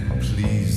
please.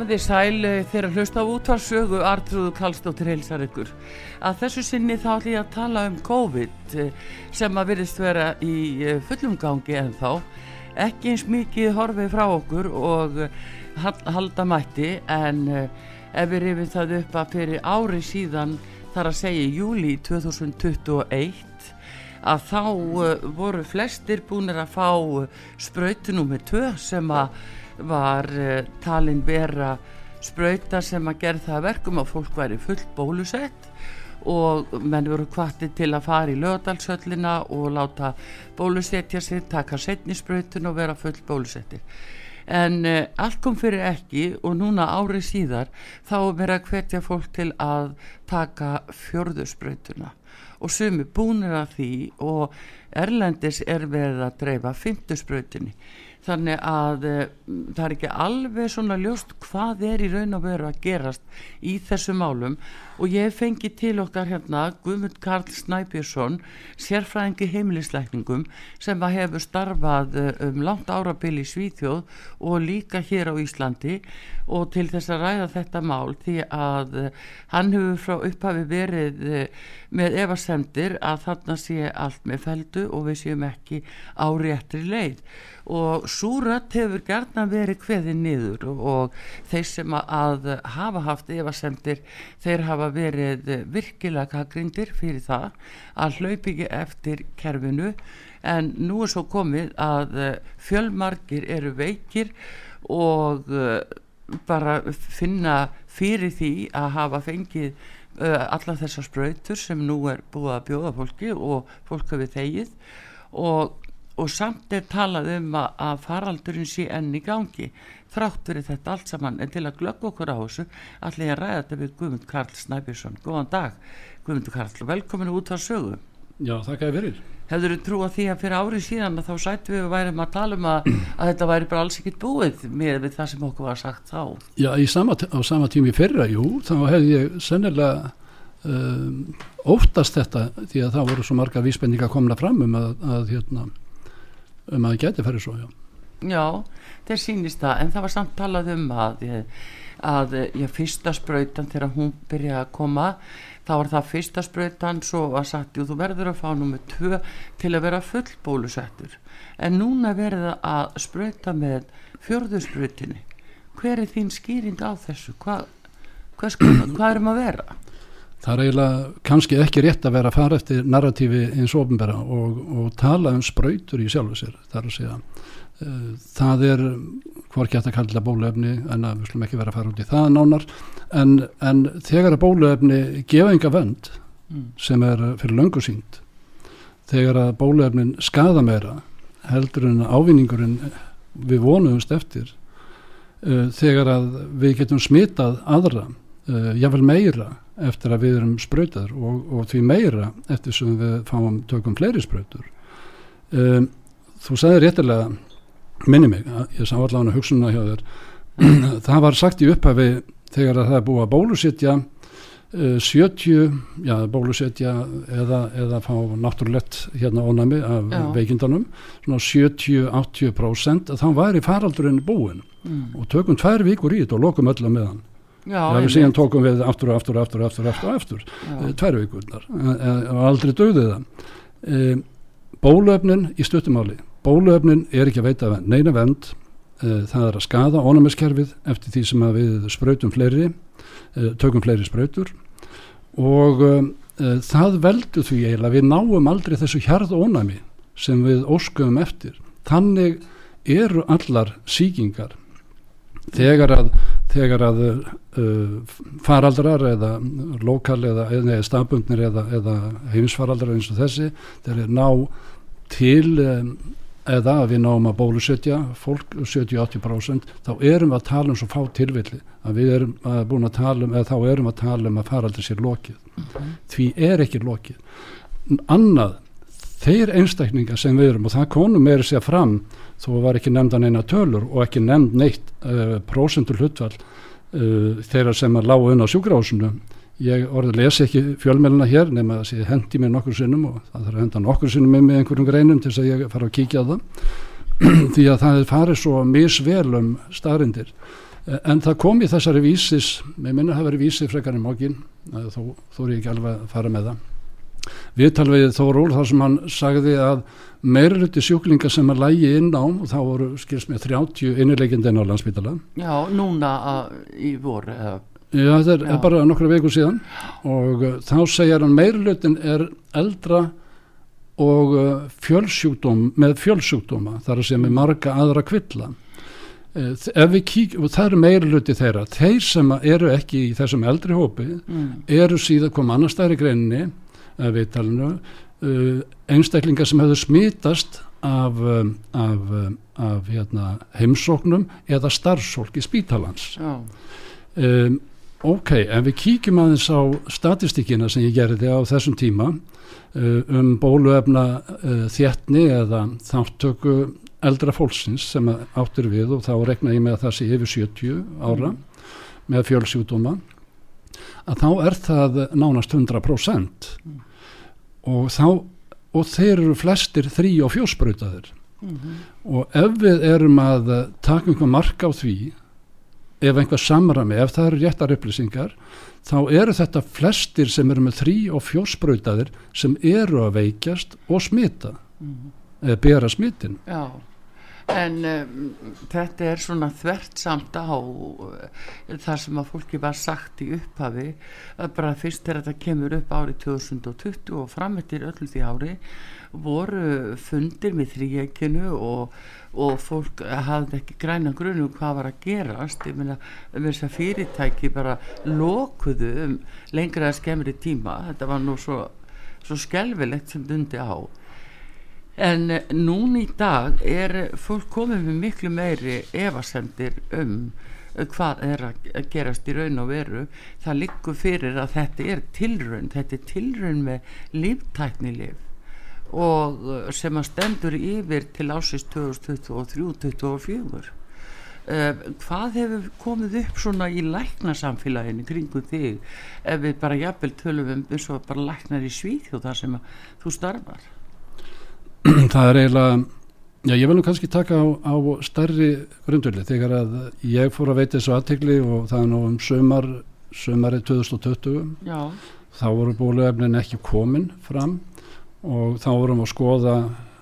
Komið þið sæl eh, þegar hlusta á útvarsögu Artrúðu Kallstóttir heilsar ykkur. Að þessu sinni þá ætlum ég að tala um COVID eh, sem að virðist vera í eh, fullum gangi en þá. Ekki eins mikið horfið frá okkur og hal- halda mætti en ef við rifum það upp að fyrir ári síðan þar að segja júli 2021 að þá voru flestir búinir að fá sprautu nummer 2 sem að var uh, talin vera sprauta sem að gera það að verkum að fólk væri full bólusett og menn voru kvatti til að fara í lögadalsöllina og láta bólusetja sig, taka setni sprautun og vera full bólusettir. En uh, allt kom fyrir ekki og núna árið síðar þá er verið að hvetja fólk til að taka fjörðusbrautuna og sumi búnir að því og Erlendis er verið að dreifa fymtusbrautinni þannig að uh, það er ekki alveg svona ljóst hvað er í raun og veru að gerast í þessu málum og ég fengi til okkar hérna Guðmund Karl Snæbjörnsson sérfræðingi heimilisleikningum sem að hefur starfað eh, um langt árabil í Svíþjóð og líka hér á Íslandi. Og til þess að ræða þetta mál því að eh, hann hefur frá upphafi verið eh, með efasemdir að þarna sé allt með feldu og við séum ekki á réttri leið. Og súrat hefur gerna verið kveðið niður og þeir sem að hafa haft efasemdir þeir hafa verið virkilega kakrindir fyrir það að hlaupi ekki eftir kerfinu. En nú er svo komið að fjölmargir eru veikir og uh, bara finna fyrir því að hafa fengið uh, alla þessar sprautur sem nú er búið að bjóða fólki og fólk hefur þegið. Og, og samt er talað um að, að faraldurinn sé enn í gangi þrátt fyrir þetta allt saman. En til að glögga okkur á þessu allir ég að ræða þetta við Guðmund Karl Snæbjörnsson. Góðan dag. Guðmund Karl velkomin út að sögu. Já, þakka ég fyrir. hefur þú trú að því að fyrir árið síðan að þá sættum við að værum að tala um að, að þetta væri bara alls ekkit búið með við það sem okkur var sagt þá? Já, sama, á sama tími fyrra, jú, þá hefði ég sennilega um, óttast þetta því að það voru svo marga vísbendinga komna fram um að, að hérna, um að það geti ferið svo, já. Já, þeir sýnist það en það var samt talað um að að ég fyrsta sprautan þegar hún byrjaði að koma þá var það fyrsta sprautan svo var sagt, jú þú verður að fá nummið tvö til að vera full bólusettur en núna verður það að sprauta með fjörðu sprautinni hver er þín skýring á þessu? Hvað hva sko, hva erum að vera Það er eiginlega kannski ekki rétt að vera að fara eftir narratífi eins ofinbera og, og tala um sprautur í sjálfu sér, það er að segja uh, það er hvorki hægt að kalla bóluefni en að við slum ekki vera að fara út í það nánar en, en þegar að bóluefni gefa enga vend mm. sem er fyrir löngu sínt þegar að bóluefnin skada meira heldur en ávinningurinn við vonuðumst eftir uh, þegar að við getum smitað aðra, uh, jável meira eftir að við erum spröytar og, og því meira eftir sem við fáum tökum fleiri spröytur um, þú sagði réttilega minni mig, ég sá allavega hugsunna hjá þér það var sagt í upphafi þegar að það er búið að bólusetja uh, 70 já, bólusetja eða, eða fá náttúrulegt hérna ónæmi af Já. veikindanum svona 70-80% þá væri faraldurinn búinn Mm. og tökum tvær vikur í þetta og lokum öll á meðan Já, síðan tókum við aftur og aftur og aftur og aftur aftur, aftur Já. eh, tvær vikurnar. Eh, og aldrei dögði það. E, bóluefnin í stuttumáli bóluefnin er ekki að veita neina vend e, það er að skada ónæmiskerfið eftir því sem við sprautum fleiri e, tökum fleiri sprautur. Og það veldur því eiginlega við náum aldrei þessu hjarð ónæmi sem við óskuðum eftir. Þannig eru allar síkingar þegar að, þegar að uh, faraldrar eða lokal eða, eða stafbundnir eða, eða heimsfaraldrar eins og þessi þeir ná til um, eða að við náum að bólusetja fólk 70-80% þá erum við að tala um svo fá tilvilli að við erum að búin að tala um eða þá erum við að tala um að faraldri sér lokið. Því er ekki lokið. Annað þeir einstakningar sem við erum og það konum er segja fram þó var ekki nefndan eina tölur og ekki nefnd neitt uh, prósentur hlutvall uh, þeirra sem að lágu inn á sjúkrahúsinu. Ég orðið lesi ekki fjölmjöluna hér nema að sé hendi mér nokkur sinnum og það þarf að henda nokkur sinnum með mig einhverjum greinum til þess að ég fara að kíkja á það. Því að það farið svo misvel um staðrindir Eh, En það kom í þessari vísis, með minna það verið vísi frekar í mókin, þó, þó er ég ekki alveg að fara með það. Viðtal við Þóról þar sem hann sagði að meiruluti sjúklinga sem að lægi inn á, þá voru skils með 30 innilegjandi inn á landsbytala. Já, núna að, í voru eða, Já, þetta er, Já. er bara nokkra vikur síðan og uh, þá segir hann meirulutin er eldra og uh, fjölsjúkdóm, með fjölsjúkdóma, þar að segja með marga aðra kvilla. Eh, kíkjum, og það eru meiruluti þeirra, þeir sem eru ekki í þessum eldri hópi, mm, eru síðan koma annar stæri greininni að viðtalinu uh, einstaklingar sem hefur smitast af, um, af, um, af hérna, heimsóknum eða starfsfólk í spítalans. Já, um, ok, en við kíkjum aðeins á statistikina sem ég gerði á þessum tíma uh, um bóluefna uh, þéttni eða þáttöku eldra fólksins sem áttur við og þá rekna ég með að það sé yfir 70 ára með fjölsjúdóma að þá er það nánast 100% og þá og þeir eru flestir þrý og fjósbrautaðir mhm, og ef við erum að eh, taka einhver mark á því ef einhver samrami, ef það eru réttar upplýsingar þá eru þetta flestir sem eru með þrý og fjósbrautaðir sem eru að veikjast og smita mhm. eða bera smitin já. En um, þetta er svona þvert samt á uh, þar sem að fólki var sagt í upphafi. Að bara fyrst þegar þetta kemur upp árið 2020 og framettir öllu því ári voru fundir með þrýjekinu og, og fólk hafði ekki græna grunum hvað var að gerast. Ég meina um þess að fyrirtæki bara lokuðu um lengra skemmri tíma. Þetta var nú svo, svo skelfilegt sem dundi á En eh, núna í dag er fólk komið með miklu meiri efasendir um eh, hvað er að gerast í raun og veru. Það liggur fyrir að þetta er tilraun, þetta er tilraun með líftæknilif og eh, sem að stendur yfir til ásins 2023-2024. Uh, hvað hefur komið upp svona í læknasamfélaginu kringum þig ef við bara jafnvel tölum um eins og bara læknar í Svíþjóð þar sem að þú starfar það er eiginlega já ég vil nú kannski taka á, á stærri grundvöli þegar að ég fór að veita þessu aðtegli og það er nú um sömar sömarið 2020 Já, þá voru bóluefnin ekki komin fram og þá vorum við að skoða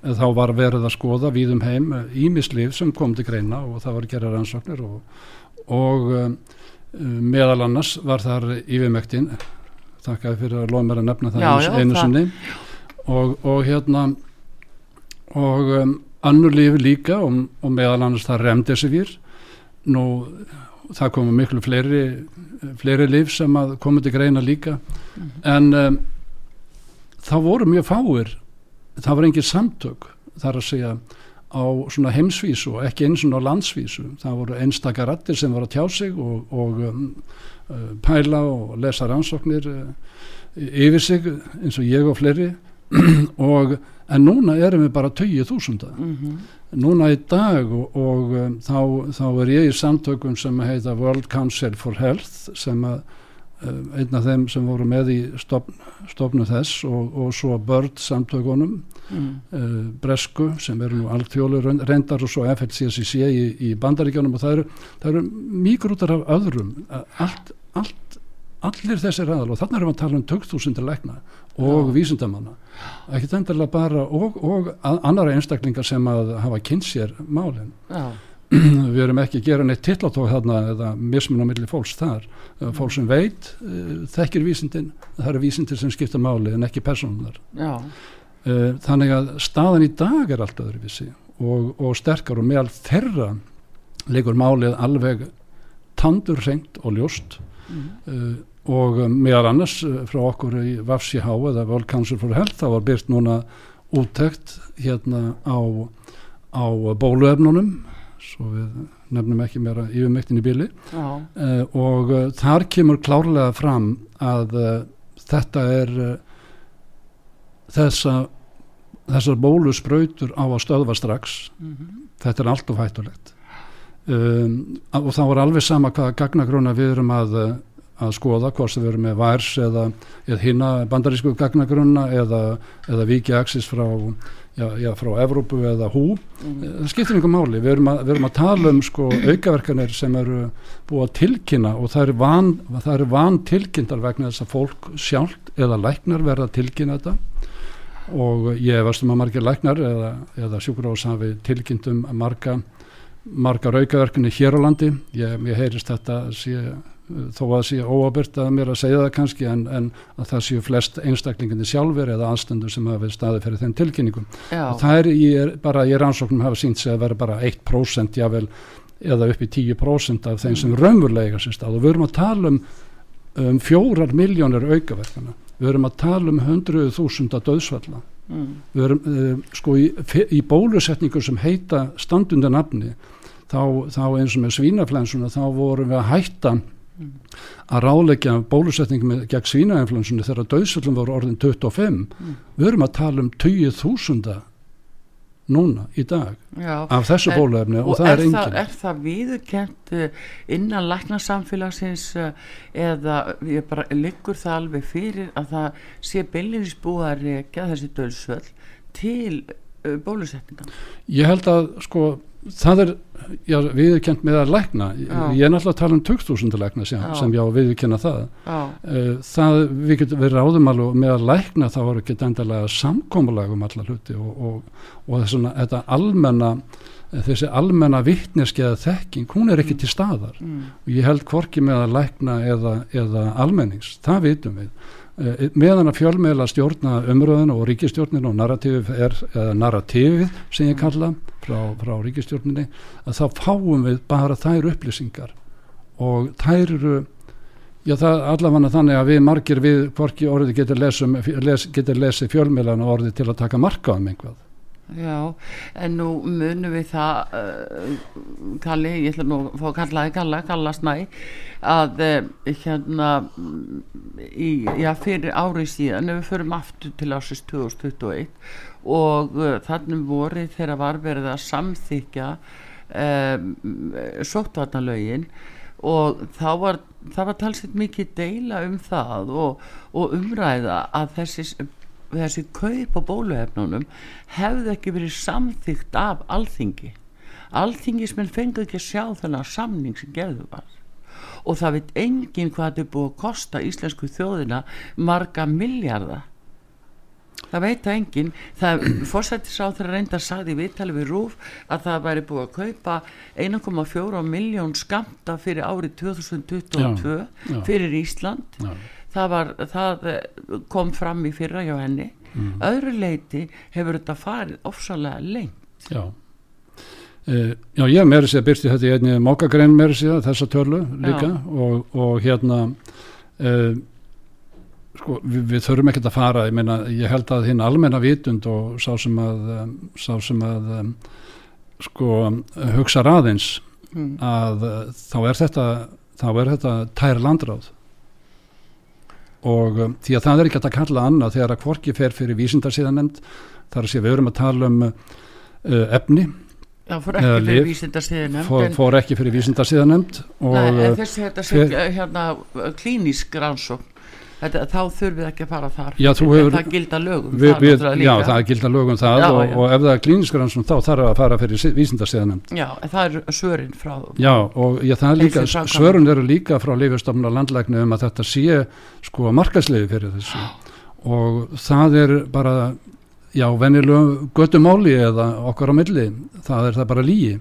eða þá var verið að skoða víðum heim ímislif sem kom til greina og það var að gera rannsóknir og, og um, meðal annars var þar yfirmektin. Þakkaði fyrir að loða mér að nefna það Já, einu, já, einu það- sinni. Og, og hérna og um, annur lífi líka og, og meðal annars það remdesivir. Nú það komu miklu fleiri fleiri líf sem að komu til greina líka. En um, það voru mjög fáir. Það var engin samtök þar að segja á svona heimsvísu og ekki eins og landsvísu. Það voru einstakar rattir sem var að tjá sig og, og um, uh, pæla og lesa rannsóknir uh, yfir sig eins og ég og fleiri. Og en núna erum við bara 20.000 mhm, núna í dag og, og um, þá, þá er ég í samtökum sem heita World Council for Health sem að um, einn af þeim sem voru með í stofn, stofnu þess og, og svo Bird samtökunum mm, uh, Bresku sem eru nú alþjólu reyndar og svo FLCCC í, í bandaríkjónum og það eru, eru mikrútar af öðrum. Allt, allt, allir þessir aðal og þannig erum við að tala um 2000 lækna og Já. vísindamanna. Ekkert endilega bara og, og annara einstaklingar sem að hafa kynnt sér málin. Já, við erum ekki að gera neitt tillatók þarna eða mismun á milli fólks þar. Uh, fólk sem veit, uh, þekkir vísindin það eru vísindir sem skipta máli en ekki persónunar já, Uh, þannig að staðan í dag er allt öðruvísi og, og sterkar og meðal þeirra leikur málið alveg tandurrengt og ljóst mm, og um, meðal annars uh, frá okkur í VAFCH eða World Council for Health þá var byrt núna úttekt hérna á, á bóluefnunum svo við nefnum ekki meira yfirmektin í bíli uh, og uh, þar kemur klárlega fram að uh, þetta er þessa þessar bólusbrautur á að stöðva strax. Mhm, þetta er allt of hættulegt um, og þá er alveg sama hvaða gagnagruna við erum að, uh, að skoða hvort það verður með værs eða, eða hinna bandarísku gagnagrunna eða, eða viki axis frá, já, já, frá Evrópu eða hú. Það skiptir einhver máli, við erum að, við erum að tala um sko aukaverkanir sem eru búið að tilkynna og það eru van, það eru van tilkynntar vegna þess að fólk sjálft eða læknar verða að tilkynna þetta. Og ég veist um að margir læknar eða, eða sjúkurós hafi tilkynnt um marga margar aukaverkunni hér á landi. Ég, ég heyrist þetta sé, þó að sé óabyrt að mér að segja það kannski en, en að það séu flest einstaklinginni sjálfur eða aðstendur sem hafa staði fyrir þeim tilkynningum. Það er, ég bara í rannsóknum hafa sínt sig að vera bara 1% jável eða upp í 10% af þeim sem raunverulega sér stað. Og við erum að tala um, um fjórar miljónir aukaverkana. Við erum að tala um hundruð þúsunda döðsvalla mm, erum uh, sko í, í bólusetningu sem heita standundan nafni þá, þá eins og með svínaflensuna þá vorum við að hætta að ráleggja bólusetningu með, gegn svínainflensuna þegar döðsvallum voru orðin 25 við erum að tala um 20.000 núna í dag já. af þessu bóluefni og, og það er engin það, er það viðurkent uh, innan læknarsamfélagsins uh, eða ég bara liggur það alveg fyrir að það sé beilinins búið að rekja þessi dölsvöld til uh, bólusetningan ég held að sko það er já, viðurkent með að lækna. Ég er náttúrulega að tala um 20.000 lækna sem, sem já viðurkenna það. Eh, það við getum verið ráðum alveg með að lækna þá var ekki endalega samkomulag um alla hluti og, og, og þessuna, þetta almenna þessi almenna vittneskeða þekking hún er ekki til staðar. Mm, og ég held hvorki með að lækna eða, eða almennings, það vitum við meðan að fjölmiðla stjórna umröðun og ríkistjórnin og narratífið er, narratífið sem ég kalla frá, frá ríkistjórninni að þá fáum við bara þær upplýsingar. Og þær eru já það allavega þannig að við margir við hvorki orðið getur lesum les, getur lesið fjölmiðlan og orðið til að taka marka um einhvað já en nú munum við það uh, Kalli, ég ætla nú að fá að kalla þig Kalla, Kalla Snæ að uh, hérna í, já, fyrir árið síðan ef við förum aftur til ásins 2021 og uh, þannig voru þegar var verið að samþykja um, sóttvarnalögin og þá var það var talsett mikið deila um það og, og umræða að þessi, þessi kaup á bóluefnunum hefði ekki verið samþygt af alþingi. Alþingismenn fengu ekki að sjá þennan samning sem gerðu var. Og það veit enginn hvað þetta er búið að kosta íslensku þjóðina marga miljardar það veit það enginn. Það fórsættisáþra reyndar sagði viðtali við Rúf að það væri búið að kaupa 1,4 miljón skamta fyrir árið 2022 Já, já. fyrir Ísland. Já, það, var, það eh, kom fram í fyrra hjá henni Mm. öðru leiti hefur þetta farið ofsalega lengt já. Uh, já, ég meiri sér byrsti þetta í einni mókagrein meiri sér þessa törlu líka og, og hérna uh, sko, við, við þurfum ekkert að fara ég, meina, ég held að hinn almenna vitund og sá sem að, um, sá sem að um, sko hugsa raðins mm. að þá er þetta þá er þetta tær landráð og um, því að það er ekki að kalla annað þegar að hvorki fer fyrir vísindarsíðanemnd þar að sé við erum að tala um uh, efni, það fór ekki fyrir lyf, vísindarsíðina fór, fór ekki fyrir vísindarsíðanemnd Nei, en uh, þessi þetta fer- sem hérna klínísk rannsókn þetta, þá þurfum við ekki að fara þar. Já, hefur- það gilda lögum við, við, já, það gilda lögum það Já, og, já. og ef það er klínisk rannsókn þá þarf að fara fyrir vísindarsíðanemnd já, það er svörin frá Já, og það er líka, svörun eru líka frá Leifustofn og landlækni um að þetta sé sko markasliði fyrir þessu. Og það er bara já, venjulegu göttumáli eða okkar á milli, það er það bara lígi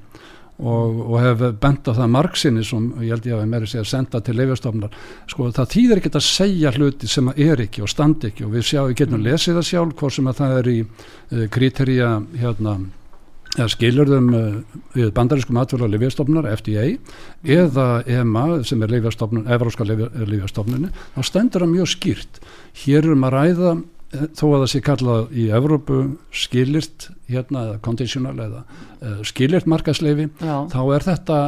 og, og hef bent á það margsinni sem ég held ég að meiri sé að senda til Leifustofnar, sko það þýðir ekki að segja hluti sem er ekki og standi ekki og við sjá, við getum lesið það sjálf hvort sem að það er í uh, kriterja hérna eða skilurðum uh, við bandarískum atverðu og lifjastofnunar FDA eða EMA sem er lifjastofnun, Evróska lifjastofnunni þá stendur það mjög skýrt. Hér erum að ræða eh, þó að það sé kallað í Evrópu skilirt hérna eða conditional eða uh, skilirt markasleifi þá er þetta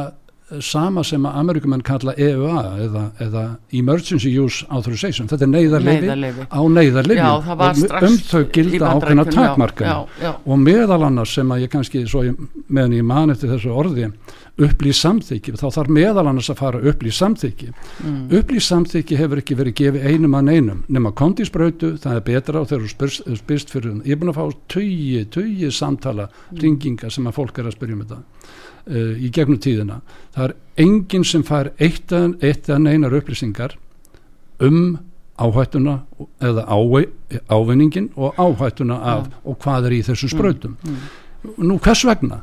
sama sem að Amerikumenn kalla EUA eða, eða Emergency Use Authorization. Þetta er neyðarleifi á neyðarleifi um þau gilda ákveðna já. og meðal annars sem að ég kannski svo ég, meðan ég man eftir þessu orði upplýs samþykki, þá þarf meðal annars að fara upplýs samþykki. Mm. upplýs samþykki hefur ekki verið gefið einum að einum nema kondísbrautu, það er betra og þegar þú spyrst, spyrst fyrir ég er búin að fá tugi, tugi samtala ringinga sem að fólk er að spyrja um þetta uh, í gegnum tíðina. Það er enginn sem fær eitt að, neinar upplýsingar um áhættuna eða ávinningin og áhættuna af og hvað er í þessu sprautum. Nú hvers vegna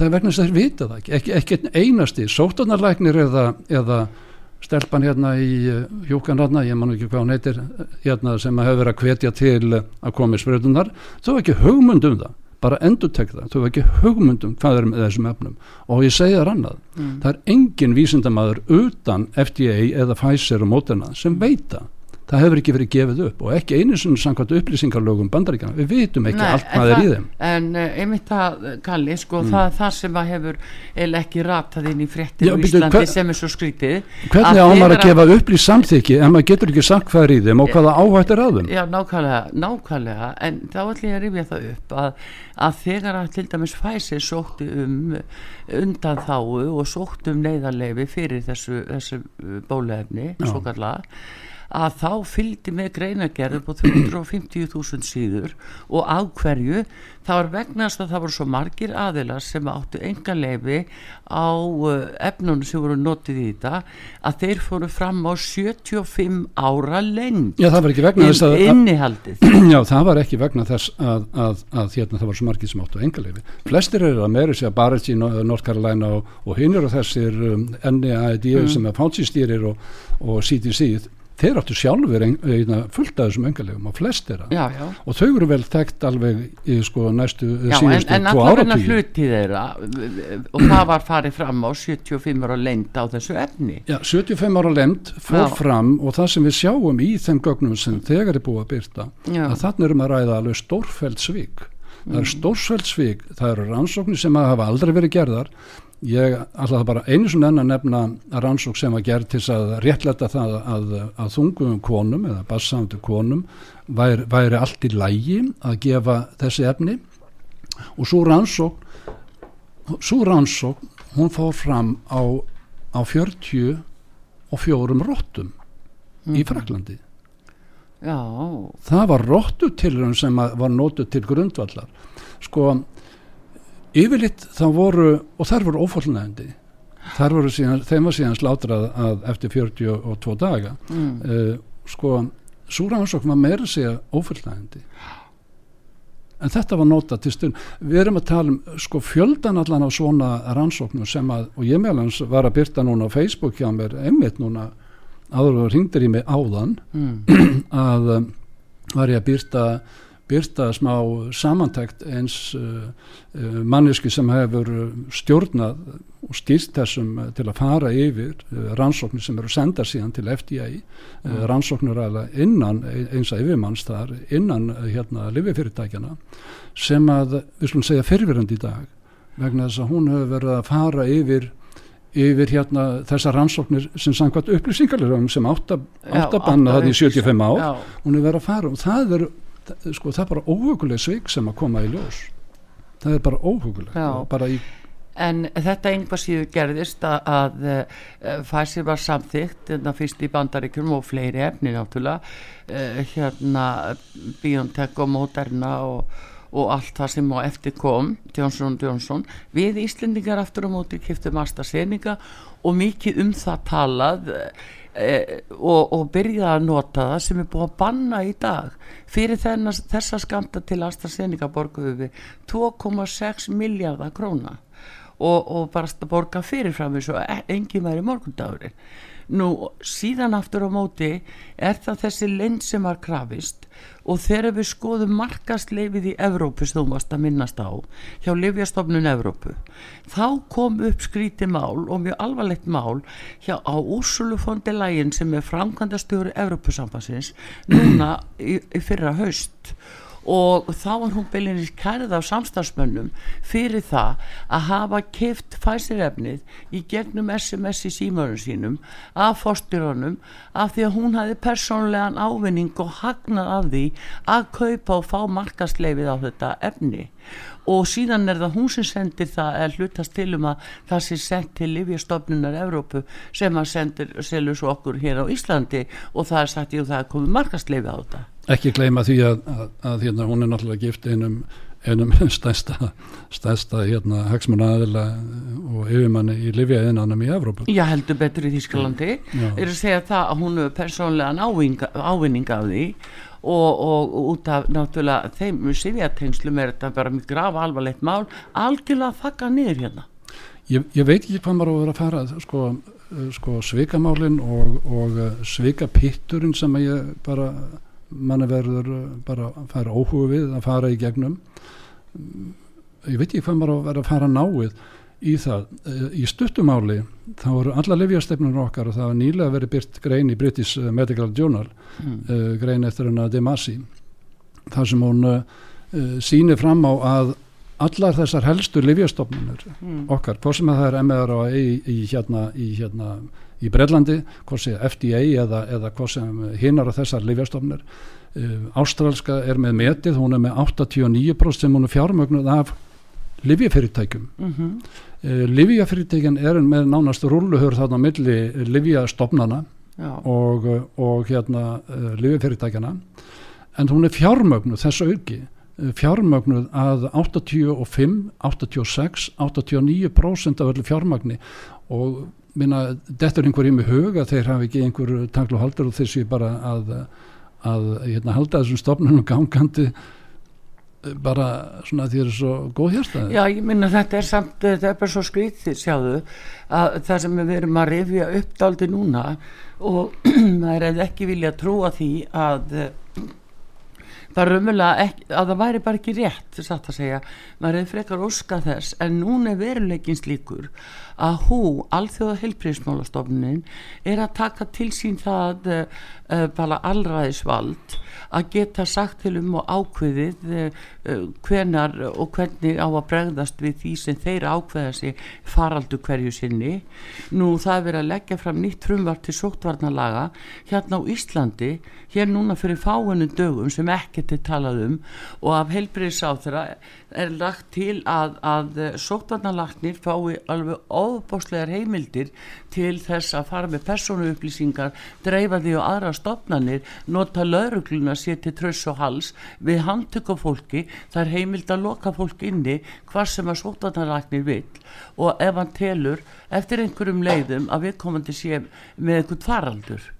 það er vegna þess að þeir vita það ekki. Ekki, ekki einasti, sóttanarlæknir eða, eða stelpan hérna í hjúkan hérna, ég man ekki hvað hún heitir hérna sem að hefur verið að hvetja til eh, að koma í spröðunar, þó ekki hugmynd um það. Bara endur tek það, þó ekki hugmynd um hvað er með þessum efnum. Og ég segi það annað, það er engin vísindamaður utan FDA eða Pfizer og Moderna sem veit það það hefur ekki verið gefið upp og ekki einu sinni samkvæmt upplýsingarlögum bandaríkjana, við vitum ekki Nei, allt er það- í þeim. En uh, einmitt það, Kalli, sko, það er það sem að hefur eða ekki ratað inn í fréttir Já, bíddu, Íslandi hver- sem er svo skrítið hvernig á að maður að gefa upplýs samþykki en maður getur ekki sagt hvað er í þeim og hvaða áhætt er að þeim? Já, nákvæmlega, nákvæmlega. En þá ætlum ég að rifja það upp að, að þegar að til dæmis Pfizer sótti um undan þáu og sótti um að þá fylgdi með greinagerð på 350.000 síður og á hverju? Það var vegnast að það voru svo margir aðilar sem áttu enga leifi á uh, efnunum sem voru notið í þetta að þeir fóru fram á 75 ára lengd Já, það var ekki vegna þess að, að innihaldið. Já, það var ekki vegna þess að, að, að hérna, það var svo margir sem áttu engaleifi. Flestir eru að meira sér bara í North Carolina og, og hinn eru þessir um, NIAID sem er fátsýstýrir og, og CDC þeir áttu sjálfur ein, fullt af þessum engalegum og flest er að já, já, og þau eru vel þekkt alveg í sko næstu já en, síðustu en tvo allavega áratugin. hluti þeirra og það var farið fram á 75 ára lengd á þessu efni Já, 75 ára lemd fór Já. fram og það sem við sjáum í þeim gögnum sem þegar er búið að byrta Já. að þarna erum að ræða alveg stórfæld svik það Mm. er stórfæld svik það eru rannsóknir sem hafa aldrei verið gerðar ég það bara einu svona enn að nefna rannsók sem var gerð til að réttlæta það að, að þungum konum eða bassandu konum væri, væri allt í lægi að gefa þessi efni. Og svo rannsók svo rannsók hún fór fram á, á 40 og fjórum róttum í Fraklandi já, það var róttutilrun sem var nótuð til grundvallar. Sko yfirleitt þá voru og þær voru ófólnægandi þær voru síðan, þeim var síðan slátrað að eftir 42 daga mm. uh, sko súrannsókn var meira segja ófullnægandi en þetta var notað til stund við erum að tala um sko fjöldan allan af svona rannsóknum sem að og ég meðlans var að byrta núna á Facebook hjá mér einmitt núna áður og ringdir í mig áðan Mm. að um, var ég að byrta byrta smá samantækt eins uh, uh, manneski sem hefur uh, stjórnað og stýrt þessum til að fara yfir rannsóknir sem eru sendar síðan til FDA uh, rannsóknir innan eins að yfirmanns þar innan hérna lififyrirtækjana sem að við skulum segja fyrfirandi í dag vegna þess að hún hefur verið að fara yfir yfir hérna þessar rannsóknir sem samkvæmt upplýsingarlegum sem átt að Já, átt að banna átta það í 75 ár já, hún er verið að fara og það er það- sko það er bara óhuguleg svik sem að koma í ljós það er bara óhuguleg Já. og bara í En þetta einhvað síður gerðist að, að uh, Pfizer var samþygt þetta fyrst í bandaríkjum og fleiri efni náttúrulega uh, hérna BioNTech og Moderna og, og allt það sem á eftir kom Johnson Johnson við Íslendingar aftur á móti kiftum AstraZeneca og mikið um það talað eh, og, og byrjaði að nota það sem er búið að banna í dag. Fyrir þennas, þessa skamta til AstraZeneca borguðu við 2,6 miljardar króna og, og bara borga fyrirfram eins og e- engin væri morgundagurinn. Nú síðan aftur á móti er það þessi lend sem var krafist og þegar við skoðum markastleifið í Evrópu sem þú varst að minnast á hjá Livjastofnun Evrópu þá kom upp skríti mál og mjög alvarlegt mál hjá á Úrsulu fondi lægin sem er framkvæmda stjóri Evrópusambansins núna í, í fyrra haust og þá var hún beilinist kærið af samstagsmönnum fyrir það að hafa kift fæsirefnið í gegnum SMS í símörun sínum af fórstyrunum af því að hún hafi persónlegan ávinning og hagnað af því að kaupa og fá markasleifið á þetta efni. Og síðan er það hún sem sendir það eða hlutast til um að það sé sendt til Livjastofnunar Evrópu sem að sendir selur svo okkur hér á Íslandi og það er sagt, jú það er komið markasleifi á þetta ekki gleyma því að, að, að hérna, hún er náttúrulega gift einum, einum stærsta, stærsta hérna, hagsmunnaðila og yfirmanni í Livja innanum í Evrópu. Já, heldur betur í Þískalandi Já. er að segja það að hún hefur persónlegan ávinning, af því og, og, út af náttúrulega þeim sifjatengslum er þetta bara mjög grafa alvarlegt mál algjörlega þakka niður hérna. Ég, ég veit ekki hvað maður á að vera að fara sko, uh, sko svikamálin og, og uh, svikapitturinn sem ég bara manni verður uh, bara að fara óhuga við að fara í gegnum ég veit ekki hvað maður á að fara náið í það. Uh, Í stuttumáli þá eru alla livjastefnur okkar og það var nýlega verið byrt grein í British Medical Journal mm. uh, grein eftir hennar Demasi þar sem hún uh, uh, sýnir fram á að allar þessar helstu livjastofnunir Mm. okkar, hvort sem að það er MRA í, í hérna í, hérna, í Brellandi, hvort sem FDA eða, eða hvort sem hinnar á þessar livjastofnir uh, Ástralska er með metið, hún er með 89% sem hún er fjármögnuð af livjafyrirtækjum Mm -hmm. uh, livjafyrirtækjan er með nánast rúluhör þarna milli livjastofnana og, og hérna uh, livjafyrirtækjana en hún er fjármögnuð þessu auki fjármögnuð að 85, 86 89% af öllu fjármagni. Og minna, þetta er einhver í mig hug að þeir hafi ekki einhver tanglu haldur og þessi bara að, að hérna, halda þessum stofnunum gangandi uh, bara svona því þeir eru svo góð hérstæði Já, ég minna þetta er samt, þetta er bara svo skrítið, sjáðu, að það sem við erum að rifja upp dálítið núna og maður hefði ekki vilja trúa því að raumulega ekki, að það væri bara ekki rétt, satt að segja, maður hefði frekar óska þess, en núna er veruleikin slíkur að hú, alþjóða heilbríðismálastofnin, er að taka til sín það uh, bara allræðisvald að geta sagt til um og ákveðið uh, uh, hvenar og hvernig á að bregðast við því sem þeir ákveða sig faraldu hverju sinni. Nú það er verið að leggja fram nýtt frumvart til sóttvarnalaga hérna á Íslandi, hér núna fyrir fáinu dögum sem ekkert er talað um og af heilbríðisáþra er lagt til að, að sóttvarnalagnir fái alveg ofbáslegar heimildir til þess að fara með persónuupplýsingar, dreifa því á aðra stofnanir, nota laurugluna sér til tröss og hals við handtöku fólki, það er heimild að loka fólk inni hvað sem að sóttvarnalagnir vill. Og ef hann telur eftir einhverjum leiðum að við komandi sé með einhvern faraldur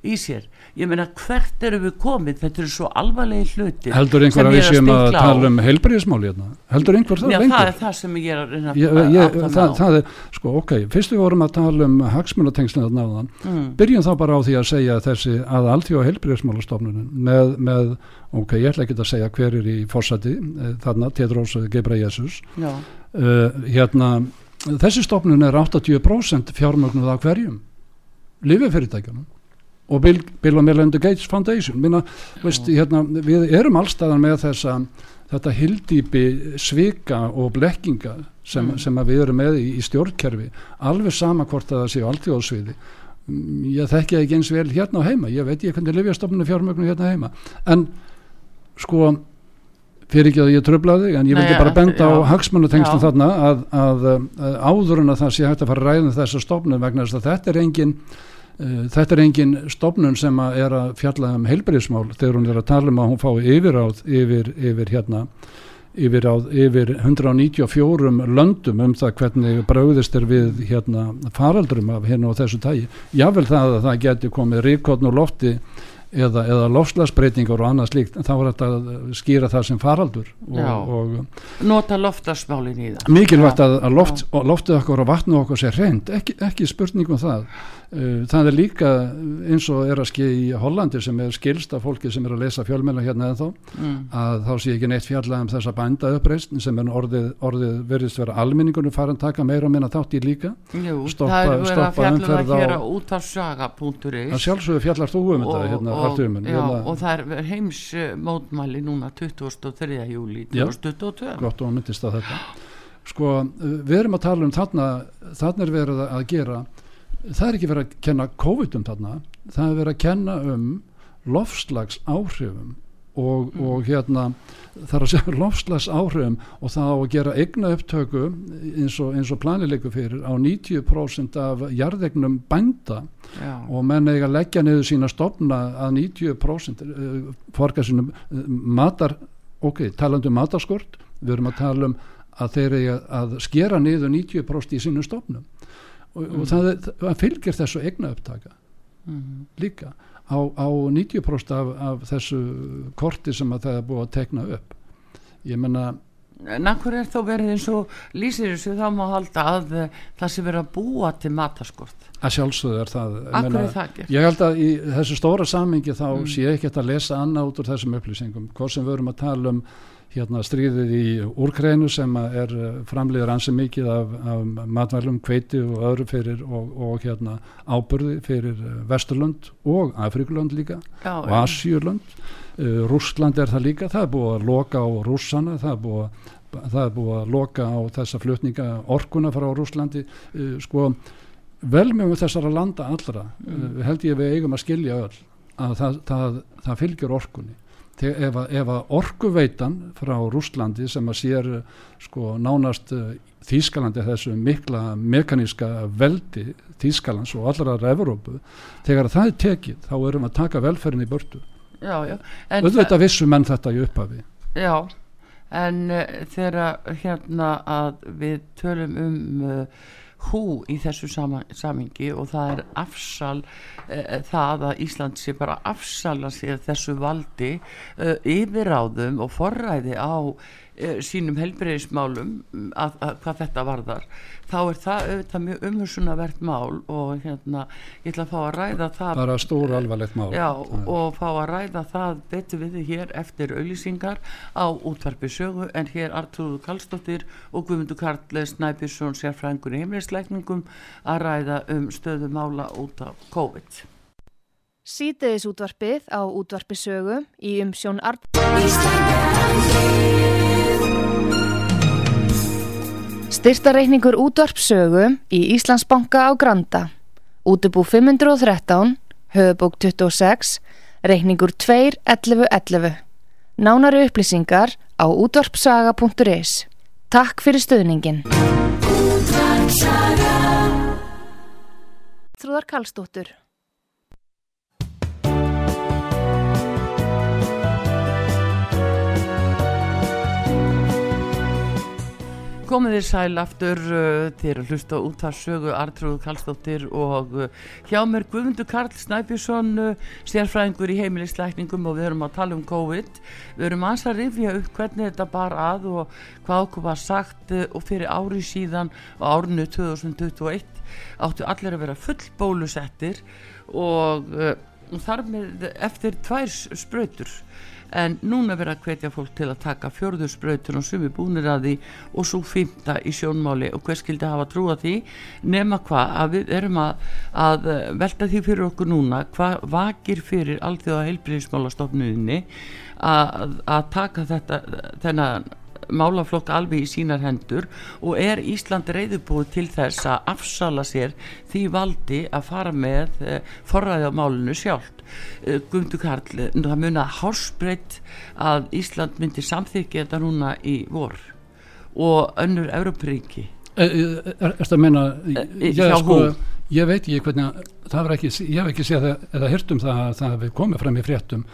í sér, ég meina hvert eru við komið, þetta eru svo alvarlegi hluti heldur einhver að við séum að á. tala um heilbríðismál hérna? Heldur einhver það Já, lengur? það er það sem ég er að reyna ég, að ég, mig það, á. það er, sko, ok, fyrst við vorum að tala um hagsmunatengslinn þarna áðan, Mm. byrjum þá bara á því að segja þessi að alþjóða heilbriðismálastofnunin með, með, ok, ég ætla ekki að segja hver er í fórsæti eh, þarna, Tedros Gebra Já, uh, hérna, þessi stofnun er 80% fjármögnuð af hverjum? Lifefyrirtækjunum og Bill, Bill og Melinda Gates Foundation minna, veist, hérna, við erum allstaðan með þessa þetta hildýpi svika og blekkinga sem, Mm. sem við erum með í, í stjórnkerfi alveg sama hvort að það séu alltíðásviði ég þekki það ekki eins vel hérna á heima ég veit ég hvernig lifjastofnun fjármögnu hérna heima en sko fyrir ekki að ég tröflaði en ég vildi bara benda á já. hagsmunatengstum Já. þarna að, að, að áður en að það sé hægt að fara að ræða þessa stofnun vegna þess að þetta er engin uh, þetta er engin stofnun sem að er að fjalla um heilbriðismál þegar hún er að tala um að hún fái yfiráð yfir, yfir hérna yfir, á, yfir 194 löndum um það hvernig brauðist er við hérna faraldrum af hérna og þessu tægi. Jável það að það geti komið ríkotn og lofti eða, eða lofslagsbreytingar og annað slíkt en þá er þetta að skýra það sem faraldur og, og nota loftarsmálin í það. Mikilvægt að, að loft, loftið okkur og vatnu okkur sé reynd, ekki, ekki spurning um það það er líka eins og er að ske í Hollandi sem er skilst af fólki sem er að lesa fjölmjöla hérna eða þá mm. að þá sé ekki neitt fjallað um þessa bænda uppreist sem er orðið, orðið verðist vera almenningunum farin taka meira og minna þátt í líka Jú, Stoppa- það er verið að fjalla um það hér á á- útvarsaga.is að sjálfsögðu fjallar þú um þetta hérna, og, Arthuruminn, já, hérna- og það er heims uh, mótmæli núna 23. júli Já. 2022 gott og myndist að þetta sko, við erum að tala um þarna þarna er verið að gera það er ekki verið að kenna COVID um þarna. Það er verið að kenna um lofslags áhrifum og, og hérna það er að segja lofslags áhrifum og það á að gera eigna upptöku eins og, eins og planileiku fyrir á 90% af jarðegnum bænda. Já, og menn eiga að leggja niður sína stofna að 90% uh, forga sínum uh, matar ok, talandi um matarskort við erum að tala um að þeir eiga að skera niður 90% í sínum stofnum og, og það, það fylgir þessu egna upptaka mhm. líka á, á 90% af, af þessu korti sem að það er búið að tekna upp ég menna En akkur er þá verið eins og lýsir þessu þá má halda að uh, það sé verið að búa til mataskort að sjálfsögðu er það ég meina- er það Ég held að í þessu stóra samingi þá Mm. sé ekki að lesa annað út úr þessum upplýsingum. Hvað sem við erum að tala um hérna stríðið í úrkreinu sem er eh, framleiðir ansi mikið af, af matvælum, kveiti og öðru fyrir og, og hérna ábyrði fyrir eh, Vesturlönd og Afrikulönd líka já, og Asjurlönd. Uh, Rússland er það líka, það er búið að loka á rússana, það er búið að, það er búið að loka á þessa flutninga orkuna frá Rússlandi. Uh, sko, velmjögum þessara landa allra Mm. uh, held ég við eigum að skilja öll að það, það, það fylgjur orkunni ef, að, ef að orkuveitan frá Rússlandi sem að sér sko nánast uh, Þýskalandi þessu mikla mekaníska veldi Þýskalands og allrar Evrópu þegar það er tekið þá erum við að taka velferðin í börtu. En auðvitað vissu menn þetta í upphafi. Já, en uh, þegar hérna að við tölum um uh, hú í þessu sama, samingi og það er afsal uh, það að Ísland sé bara afsala sér þessu valdi uh, yfiráðum og forræði á sínum helbreyðismálum að, að hvað þetta varðar þá er það auðvitað mjög umhersunavert mál og hérna ég ætla að fá að ræða það bara stór alvarlegt mál. Já, og fá að ræða það betur við þið hér eftir auðlýsingar á útvarpi sögu en hér Artúru Kallstóttir og Guðmundur Karl Snæbjörnsson sérfræðingur í heimleisleikningum að ræða um stöðu mála út af COVID. Sítiðis útvarpið á útvarpi sögu í umsjón Art Styrtareikningur útvarpsögu í Íslandsbanka á Granda. Útubú 513, höfubók 26, reikningur 2.11.11. Nánari upplýsingar á útvarpsaga.is. Takk fyrir stöðningin. Þrúðar Karlsdóttur. Komið þér sæl aftur uh, til að hlusta út að sögu Artrúð Kallstóttir og uh, hjá mér Guðmundur Karl Snæbjörnsson uh, sérfræðingur í heimilisleikningum og við erum að tala um COVID. Við erum aðeins að rifja upp hvernig þetta bar að og hvað okkur var sagt og fyrir ári síðan á árinu 2021 áttu allir að vera full bólusettir og þar með eftir tvær s- sprautur en núna verða að hvetja fólk til að taka fjörður sprautur og sumi búnir að því og svo fymta í sjónmáli. Og hver skildi hafa trúa því? Nema hvað að við erum að, að eh, velta því fyrir okkur núna hvað vakir fyrir alþjóða heilbriðismálastofnuðinni að, að taka þetta þennan málaflokk alveg í sínar hendur og er Ísland reyðubúið til þess að afsala sér því valdi að fara með eh, forræði á málinu sjálft. Eh, Guðmundur Karl, eh, það muna hásbreytt að Ísland myndi samþykja þetta núna í vor. Og önnur Európaríki Er, er, er þetta að meina Eh, ég, sko, ég veit ekki hvernig það var ekki, ég hef ekki séð eða hirt um það að það hefði komið fram í fréttum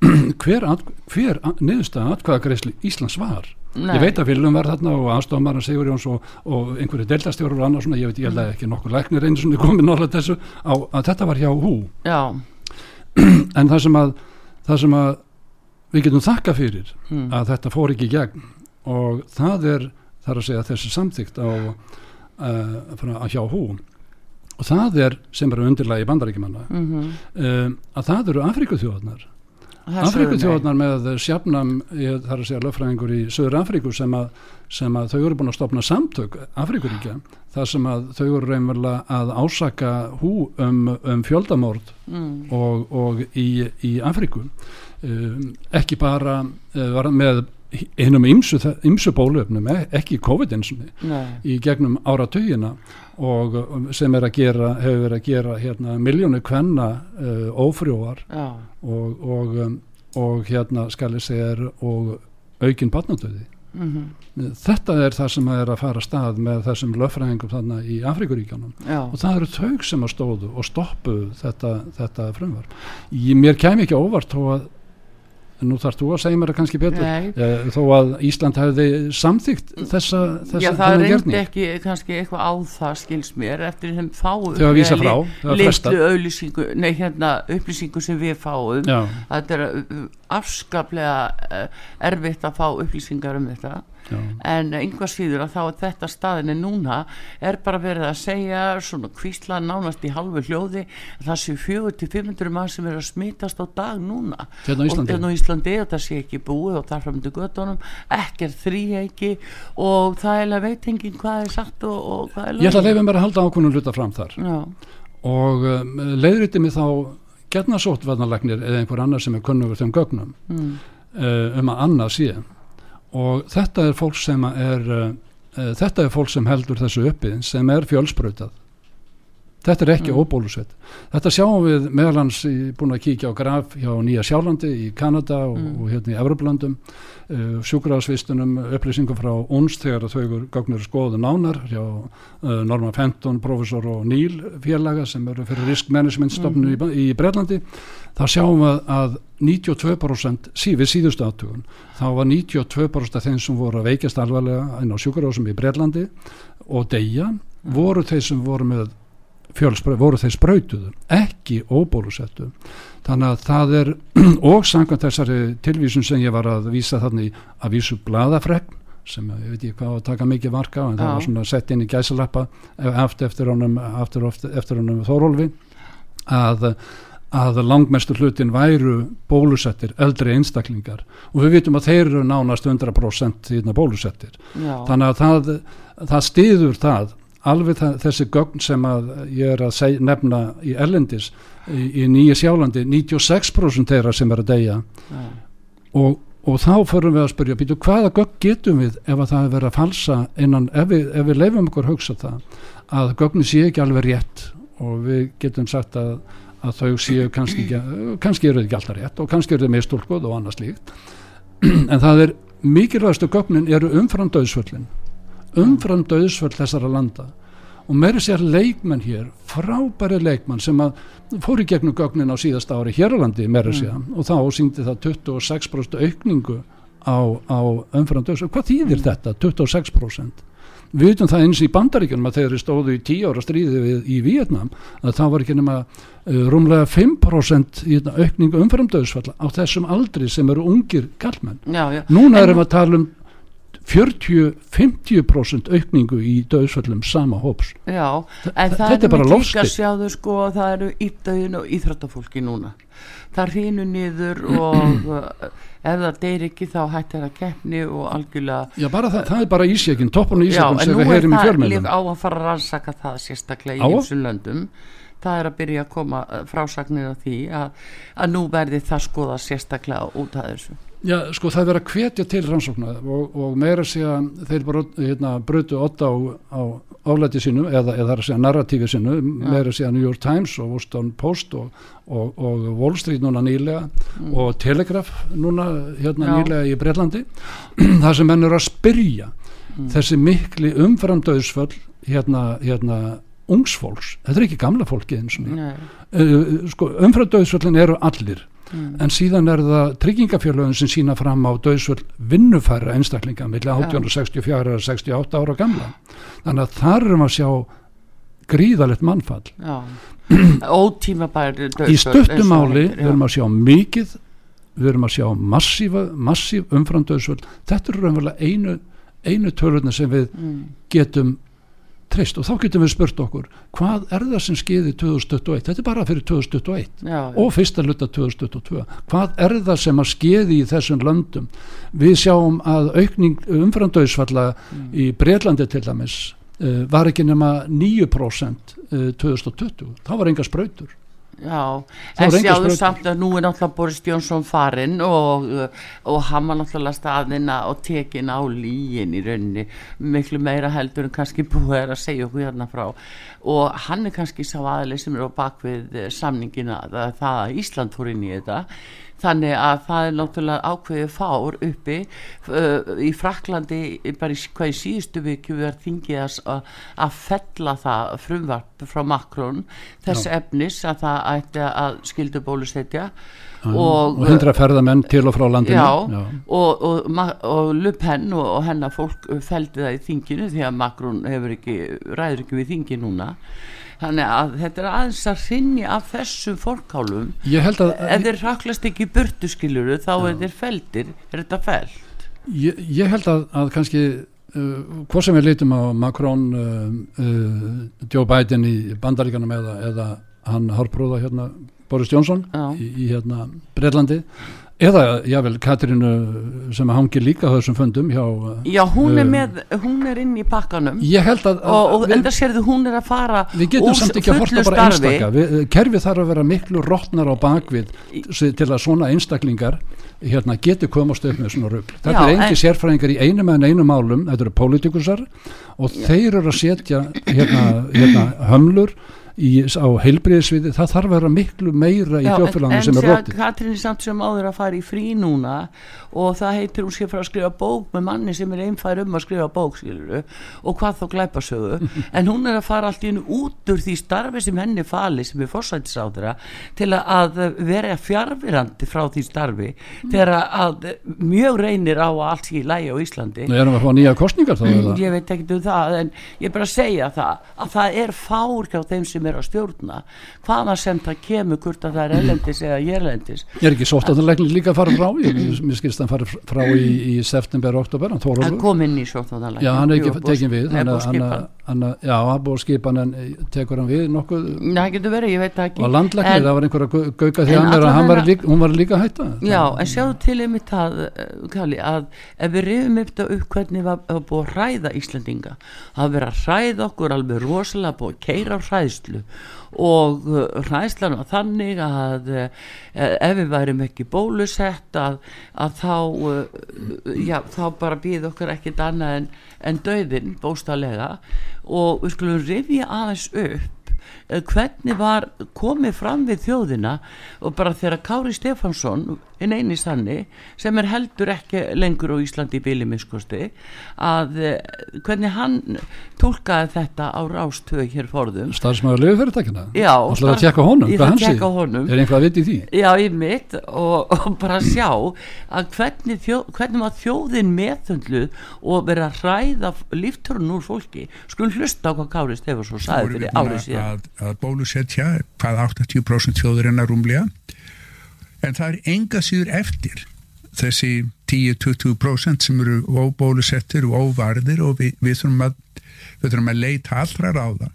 hver, hver niðurstaða atkvæðagreisli Íslands var? Nei. ég veit að Viljum var þarna og aðstofamara Sigur Jóns og, og einhverju deildastjórar og annars svona, ég veit, ég held að ekki nokkur læknir einu svona komið nálega þessu á að þetta var hjá hú. Já, en það sem að það sem að við getum þakka fyrir mm. að þetta fór ekki í gegn og það er þar að segja þessi samþygt á uh, hjá hú. Og það er sem eru undirlagi bandaríkjumanna mm um, að það eru Afrikuþjóðarnar Afrikuþjóðnar með sjafnam ég þarf að segja löffræðingur í Söður Afríku sem að, sem að þau eru búin að stopna samtök Afríkuríkja þar sem að þau eru reynverulega að ásaka hú um, um fjöldamord mm, og, og í, í Afríku. Um, ekki bara uh, með hinnum ymsu, bólöfnum e- ekki COVID-19 nei, í gegnum áratugina og um, sem er að gera, hefur verið að gera hérna, miljónu kvenna uh, ófrjóar já, og, og, um, og hérna skal ég segja er og aukin barnadöði mhm, þetta er það sem er að fara stað með þessum löffræðingum þarna í Afrikuríkjónum já, og það eru þau sem að stóðu og stoppuðu þetta, þetta frumvar ég, mér kæmi ekki óvart þó að nú þarf þú að segja mér það kannski betur. Eh, þó að Ísland hefði samþygt þessa, þessa Já, það reyndi ekki kannski eitthvað á það skils mér eftir þeim fáu Þegar vísa frá, þegar fresta. litlu auðlýsingu, nei hérna upplýsingu sem við fáum. Já, þetta er uh, afskaplega uh, erfitt að fá upplýsingar um þetta já, en einhvað síður að þá er þetta staðinni núna er bara verið að segja svona kvísla nánast í halvu hljóði að það sé 400-500 mann sem er að smitast á dag núna. Hérna og hérna á Íslandi og það sé ekki búið og þar framöndu göttunum ekkert þríheiki og það er að veit enginn hvað er sagt og, og hvað er ég ætla að leifa mér að halda ákvönum hluta fram þar. Já, og um, leiðriti mig þá getna sóttvarnalagnir eða einhver annar sem er kunnugur þeim gögnum mm, uh, um að annað sé og þetta er fólk sem er uh, þetta er fólk sem heldur þessu uppi sem er fjölsbrautað þetta er ekki Mm. óbólusett þetta sjáum við meðalans búin að kíkja á graf hjá Nýja Sjálandi í Kanada og, Mm. og hérna í Evroplandum uh, sjúkraðsvistunum upplýsingum frá ONS þegar þau gagnir skoðu nánar hjá uh, Norman Fenton, professor og Neil félaga sem eru fyrir risk management stofnun Mhm. í, í Breitlandi þá sjáum við að 92% sí, við síðustu áttugun þá var 92% af þeim sem voru að veikjast alvarlega inn á sjúkarásum í Breitlandi og deyja voru þeir sem voru með fjölsprau, voru þeir sprautuðu ekki óbólusettu. Þannig að það er og samkvæmt þessari tilvísun sem ég var að vísa þannig að vísu bladafregn sem ég veit ekki hvað að taka mikið marka á en það Já. var svona sett inn í gæsalappa eftir, eftir honum, eftir, eftir honum Þórólfi að, að langmestur hlutin væru bólusettir eldri einstaklingar. Og við vitum að þeir eru nánast 100% þarna bólusettir. Já, þannig að það, það stiður það alveg það, þessi gögn sem að ég er að seg, nefna í Erlendis í, í Nýja Sjálandi 96% þeirra sem er að deyja. Já, og, og þá förum við að spyrja býtu, hvaða gögn getum við ef að það er verið að falsa innan ef við, ef við leifum okkur hugsa það að gögnin séu ekki alveg rétt? Og við getum sagt að, að þau séu kannski ekki, kannski eru þau ekki alltaf rétt og kannski eru þau mistúlkuð og annað slíkt. En það er mikilvægastu gögnin eru umfram döðsvöllin umfram döðsvöll þessara landa. Og meiri sér leikmenn hér frábæri leikmenn sem að fór í gegnum gögnin á síðasta ári hér á landi meiri sér og þá síndi það 26% aukningu á, á umfram döðsvöll hvað þýðir þetta 26% við veitum það eins í bandaríkjunum að þeir stóðu í 10 ára stríði við, í Vietnam að það var ekki nema uh, rúmlega 5% í þetta aukningu umfram döðsvöll á þessum aldri sem eru ungir kallmenn já, já. Núna En erum við að tala um 40-50% aukningu í döðsföllum sama hóps. Já, en það er bara mitt líka sjáðu sko að það eru ídauðin og íþróttafólki núna. Það hrýnu niður og uh, ef það deyr ekki þá hættir að keppni og algjörlega Já, bara það, það er bara ísjökin, toppun Já, ísjökin en sem nú við er heyrim í það fjörmjölum. líka á að fara að rannsaka það sérstaklega í einsum löndum. Það er að byrja að koma uh, frásagnir af því að, að nú verði það skoða sérstaklega út af þessu Já, sko það er verið að hvetja til rannsóknar og, og meira sé að þeir bara hérna, brutu 8 á, á álæti sínu eða, eða að segja narratífi sínu meira sé að New York Times og Washington Post og, og, og Wall Street núna nýlega og Telegraph núna hérna Já. nýlega í Breitlandi það sem menn eru að spyrja þessi mikli umframdauðsföll hérna, hérna ungsfólks, þetta er ekki gamla fólki eins og Nei, uh, sko, umframdauðsföllin eru allir Mm. en síðan er það tryggingafjörlögin sem sína fram á döðsvöld vinnufæra einstaklinga millir 1864 og 68 ára gamla. Þannig að þar erum að sjá gríðalegt mannfall. Ótíma bæri í stuttumáli erum að sjá mikið við erum að sjá massífa, massíf umfram döðsvöld þetta eru raunverulega einu, einu tölurna sem við mm. getum treyst og þá getum við spurt okkur hvað er það sem skeiði 2021 þetta er bara fyrir 2021 já, og fyrsta hluta 2022 hvað er það sem að skeiði í þessum löndum? Við sjáum að aukning umfrandauðsfalla í Breitlandi til dæmis uh, var ekki nema 9% uh, 2020 þá var enga sprautur Já, en sjáðu samt að nú er náttúrulega Boris Jónsson farinn og, og hann var náttúrulega staðina og tekin á líin í rauninni miklu meira heldur en kannski búið er að segja okkur hérna frá. Og hann er kannski sá aðli sem er á bakvið eh, samningina það að Ísland fór inn í þetta þannig að það er náttúrulega ákveðið fár uppi uh, í Fraklandi bara í, hvað í síðustu viku við erum þingið að, að fella það frumvarp frá Macron þess efnis að það ætti að skildu bólusetja og, og hindra ferðamenn til og frá landinu. Já, og, og, og Le Pen og, og hennar fólk feldi það í þinginu því að Macron hefur ekki, ræður ekki við þingi núna þannig að þetta er aðeins að rinni af þessum fórkálum ég held að ef þeir raklast ekki burtu skiluru þá er þeir feldir, er þetta feld ég, ég held að, að kannski uh, hvað sem við lítum á Macron uh, uh, Joe Biden í bandaríkanum eða, eða hann harpróða hérna Boris Johnson Já. í, í hérna Breitlandi eða jável Katrínu sem hangir líka á þessum fundum hjá já hún er Um, með, hún er inn í pakkanum. Ég held að, að og, og enda sérðu hún er að fara við getum samt ekki að horta bara starfi. einstaka. Við, kerfið þarf að vera miklu rótnar á bakvið til að svona einstaklingar hérna geti komast upp með svona rugl. Þetta Já, er engi en- sérfræðingar í einum en einum málum þetta eru pólitíkusar og þeir eru að setja hérna, hérna hömlur í, á heilbriðisviði það þarf að vera miklu meira í þjóðfélaginu sem er rótið Katrín er samt sem áður að fara í frí núna og það heitir hún sé frá að skrifa bók með manni sem er einfær um að skrifa bók skiluru og hvað þá glæpasögu. En hún er að fara allt hennu út úr því starfi sem henni fali sem er fórsættisáðura til að vera fjárvirandi frá því starfi þegar að mjög reynir á að allt sé í lægi á Íslandi. Nú erum við að fá nýja kostningar þá eða? ég veit ekki um það en ég er bara að segja það að það er fár hjá þeim sem er að stjórna hvaða sem það kemur hvort að það er ellendis eða hérlendis. Ég er ekki sóttaðanleikni líka að fara frá ég, mér skilst hann fara frá í, í september, oktober, hann hann Þórólfur kom inn í sóttvarnalækni Já, hann er ekki tekin við hann, hann, skipan hann, Já, hann búið að skipa hann en eh, tekur hann við nokkuð? Það getur verið, ég veit það ekki. Og landlæknir, En- það var einhver að gau- gauka því hann, að hann var líka, hún var líka að hætta. Já, en sjáðu til einmitt að, eh, Kalli, að ef við rifum þetta upp hvernig var, var búið að hræða Íslandinga það verið að hræða okkur alveg rosalega búið að hræðslu og uh, hræðslan var þannig að uh, ef við værum ekki bólusett að, að þá uh, já, þá bara býð okkur ekkit annað en, en döðin bóstalega og við skulum rifja aðeins upp eh, hvernig var komið fram við þjóðina? Og bara þegar Kári Stefánsson hinn eini sanni sem er heldur ekki lengur á Íslandi í bíli miskosti að eh, hvernig hann tólkaði þetta á rástöð hér forðum. Starfsmæður lögufyrirtækina ætlaðu að tjekka honum, hvað tjekka honum. er einhvað að vita í því? Já, ég mitt og, og bara sjá að hvernig, þjó, hvernig var þjóðin meðhundluð og verið að hræða líftörun úr fólki. Skulum hlusta á hvað Kári Stefánsson sagði fyrir árið síðan að, að bólusetja hvað 80% þjóðurinnar rúmlega. En það er enga síður eftir þessi 10-20% sem eru óbólusettir og óvarðir og við, við, þurfum að, við þurfum að leita allra ráða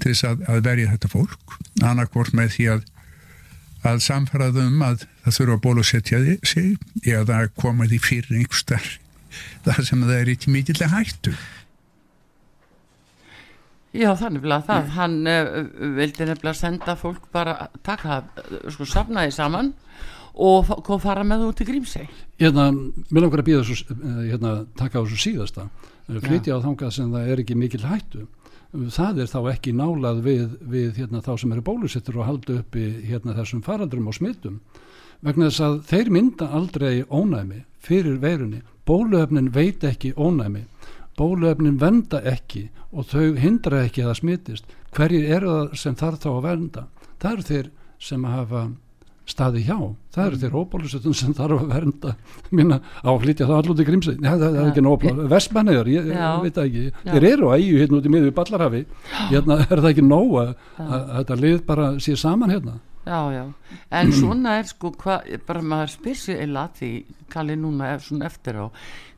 til þess að, að verja þetta fólk. Annarkvort með því að að samfæraðum að það þurfa að bólusetja sig eða að koma því fyrir einhver starf það sem það er ekki mikillega hættu Já, þannig að það, hann uh, vildi nefnilega senda fólk bara taka, uh, sko, safnaði saman og kom fara með út í Grímsey. hérna, mér langar að býða þessu eh, hérna, taka á þessu síðasta. Eh, flytja á þangað sem það er ekki mikil hættu. Það er þá ekki nálað við, við hérna, þá sem eru bólusettur og halda uppi hérna, þessum faraldrum og smittum vegna þess að þeir mynda aldrei ónæmi fyrir veirunni. Bóluefnin veit ekki ónæmi bóluefnin venda ekki og þau hindra ekki að það smittist hverjir eru það sem þarf þá að venda það eru þeir sem hafa staði hjá, það eru þeir óbólusettum sem þarf að vernda. Minna á að flytja það allúti grímsið, Nei, það, það er ekki nóg vestmenniðar, ég, ég veit ekki. Já. þeir eru á æju hérna út í miður ballarhafi. Hérna er það ekki nóg að, að, að þetta lið bara sé saman hérna Já, já, en svona er sko hvað, bara maður spyr sér eða því, kalli núna svona eftir á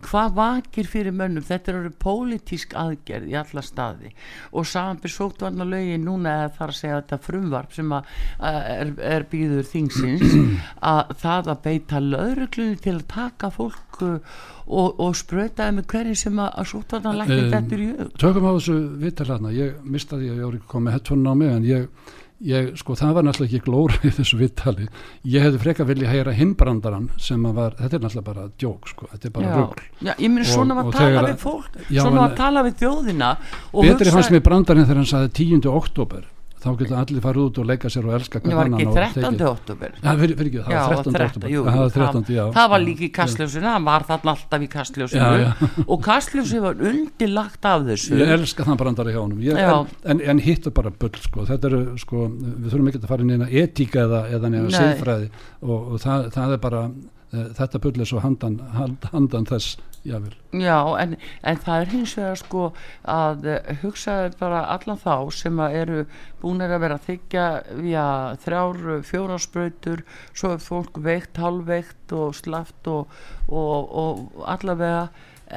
hvað vakir fyrir mönnum? Þetta eru pólitísk aðgerð í alla staði. Og samanbyrð sótvarna lögin núna eða þar að segja þetta frumvarp sem að að er, er býður þingsins að það að beita lögreglunni til að taka fólk uh, og, og spröytaði með hverju sem að, að sótvarna lækni Em, þetta er í hug. tökum á þessu viðtalarna ég mistaði að ég ekki komið headphone á mig en ég, ég, sko það var náttúrulega ekki glóra í þessu viðtali. Ég hefði freka vilja heyra himbrandaran sem að var, þetta er náttúrulega bara djók sko, þetta er bara rugl. Já, ég minn svona að tala við fólk. Já, svona að tala við þjóðina betri hugsa- fannst mér brandarinn þegar hann sagði 10. oktober þá getur allir farið út og leika sér og elska það var ekki og 13. tekið- oktober Já, fyrir, fyrir það Já, var 13. 13. oktober jú, það var það, 13. já það var líka í kastljósinu það var þarna alltaf í kastljósinu Já, já. og kastljósinu var undilagt af þessu ég elska þann brandari hjá honum en, en, hitt er bara bull sko. eru sko, við þurfum ekki að fara inn í etíka eða, eða neina Nei. siðfræði og, og það, það er bara þetta bull er svo handan, hand, handan þess jável Já, en, en það er hins vegar sko að uh, hugsaði bara allan þá sem eru búinir að vera þykja já, þrjár, fjóra sprautur svo er fólk veikt, halvveikt og slaft og, og, og allavega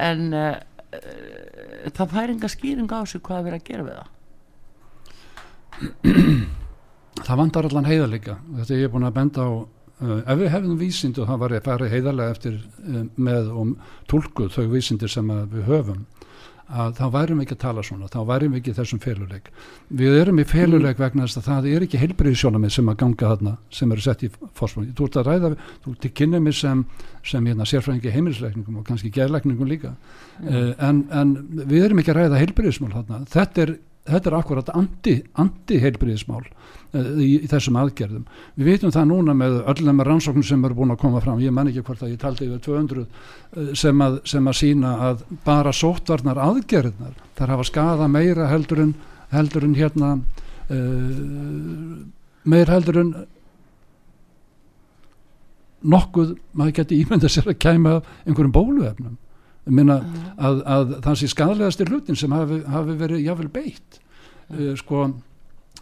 en uh, uh, það fær enga skýring á þessu hvað er verið að gera við það. Það vandar allan heiðarleika. Þetta ég er búin að benda á uh, ef við hefðum vísindi og það var að fara heiðarlega eftir uh, með og tólkuð þau vísindir sem að við höfum að þá værum við ekki að tala svona þá værum við ekki þessum feluleik. Við erum í feluleik vegna þess að það er ekki heilbriðisjónamið sem að ganga þarna sem eru sett í fórsprung þú ert að ræða, þú ert í kynni mig sem, sem hérna, sérfræðingi heimilisleikningum og kannski geðleikningum líka. Uh, en, en við erum ekki að ræða heilbriðismál þarna. Þetta er þetta er akkurat anti-heilbriðismál uh, í, í þessum aðgerðum. Við veitum það núna með öllum rannsóknum sem eru búin að koma fram, ég man ekki hvort að ég taldi yfir 200 uh, sem að, sem að sína að bara sóttvarnar aðgerðnar, þar hafa skada meira heldur en, heldur en hérna uh, meir heldur en nokkuð maður geti ímynda sér að kæma einhverjum bóluefnum. Minna að, að það sé skadlegasti hlutin sem hafi, hafi verið jáfnvel beitt. Uh, sko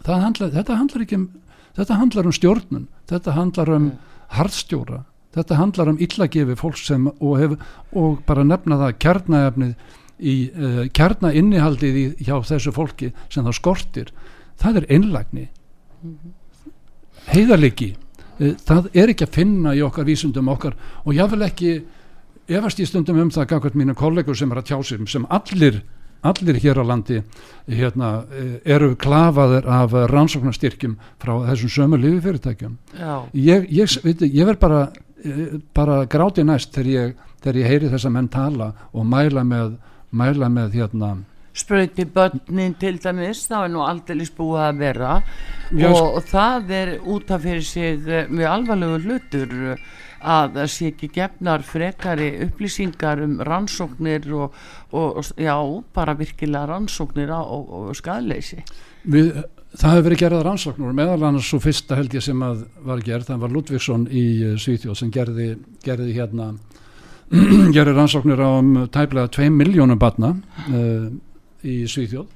handla, þetta handlar ekki um þetta handlar um stjórnun, þetta handlar um harðstjóra, þetta handlar um illagefi fólk sem og, hef, og bara nefna það kjarnaefnið í uh, kjarnainnihaldið í, hjá þessu fólki sem það skortir. Það er einlagni heiðarleiki. Uh, það er ekki að finna í okkar vísundum okkar. Og jáfnvel ekki efast ég stundum um það gafkvæmt mínu kollegur sem er að tjá sér sem allir, allir hér á landi hérna, eru klafaðir af rannsóknarstyrkjum frá þessum sömu lififyrirtækjum ég, ég, ég verð bara bara gráti næst þegar ég, þegar ég heyri þess að menn tala og mæla með, mæla með hérna spröyti börnin til dæmis það er nú aldrei búið að vera. Og, og það er út af fyrir sig eh, mjög alvarlegu hlutur eh, að það sé ekki gefnar frekari upplýsingar um rannsóknir og, og og, já, bara virkilega rannsóknir á, og, og skadleysi Við, það hefur verið gerðað rannsóknur meðal annars svo fyrsta held ég sem að var gerð það var Ludvigsson í uh, Svíþjóð sem gerði, gerði hérna gerði rannsóknir á um tæplega 2 miljónum batna uh, í Svíþjóð.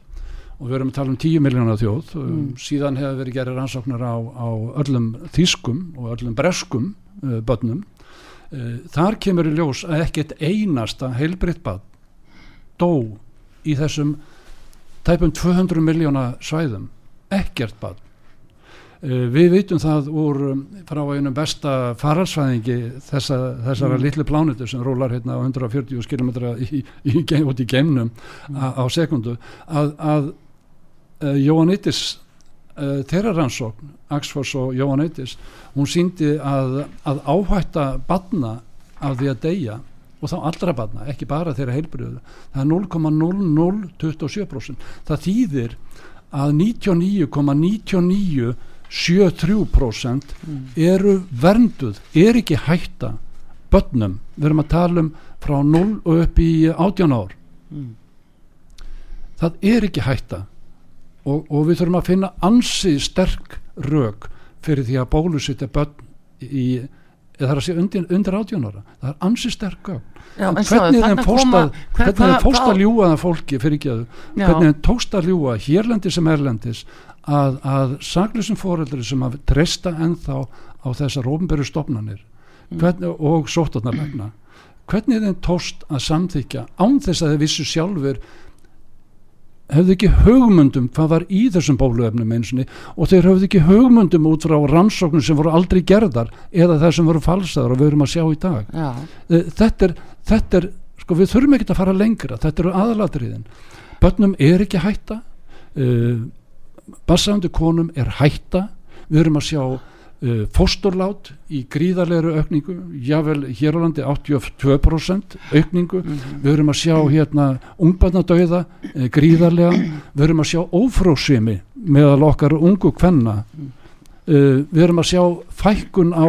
Og við erum að tala um 10 miljónar þjóð. Um, síðan hefur verið gerðið rannsóknir á, á öllum þýskum og öllum breskum uh, bönnum uh, þar kemur í ljós að ekkert einasta heilbritt bann dó í þessum tæpum 200 miljóna svæðum. Ekkert bann uh, við vitum það úr um, frá einum besta faralsvæðingi þessa, þessara mm. litlu plánutu sem rólar hérna á 140 km í, í, í, út í geimnum a, á sekundu að, að uh, Jóhannitis uh, þeirra rannsókn Axfors og Jóhannitis hún síndi að, að áhætta batna af því að deyja og þá allra batna, ekki bara þeirra heilbriðu það er 0,0027% það þýðir að 99,9973% eru vernduð er ekki hætta börnum, við erum að tala um frá 0 og upp í 18 ár. Það er ekki hætta og, og við þurfum að finna ansi sterk rök fyrir því að bólusitta börn í eða það er að sé undir, undir 18 ára. Það er ansi sterk hvernig þeim þarna fórst koma- að hver- hvernig þeim hvað- fórst að hvað- ljúa það fólki fyrir ekki að hvernig þeim tókst að ljúa hérlendis sem erlendis að, að saklusum foreldri sem að treysta ennþá á þessar ofnböru stofnanir. Hvernig, og sóttarnarlegna hvernig þeim tóst að samþykja án þess að þeir vissu sjálfur hefðu ekki hugmyndum hvað var í þessum bóluefnum einsinni og þeir hefðu ekki hugmyndum út frá rannsóknum sem voru aldrei gerðar eða það sem voru falsaðar og við erum að sjá í dag. Já, Eh, þetta er, þetta er sko við þurfum ekki að fara lengra. Þetta eru aðalatriðin. Börnum er ekki hætta. Uh, bassandi konum er hætta. Við erum að sjá uh, fósturlát í gríðarlegur aukningu jável hér á landi 82% aukningu. Við erum að sjá hérna ungbarnadauða uh, gríðarlega. Við erum að sjá ófrósimi meðal okkar ungu kvenna. Uh, við erum að sjá fækkun á,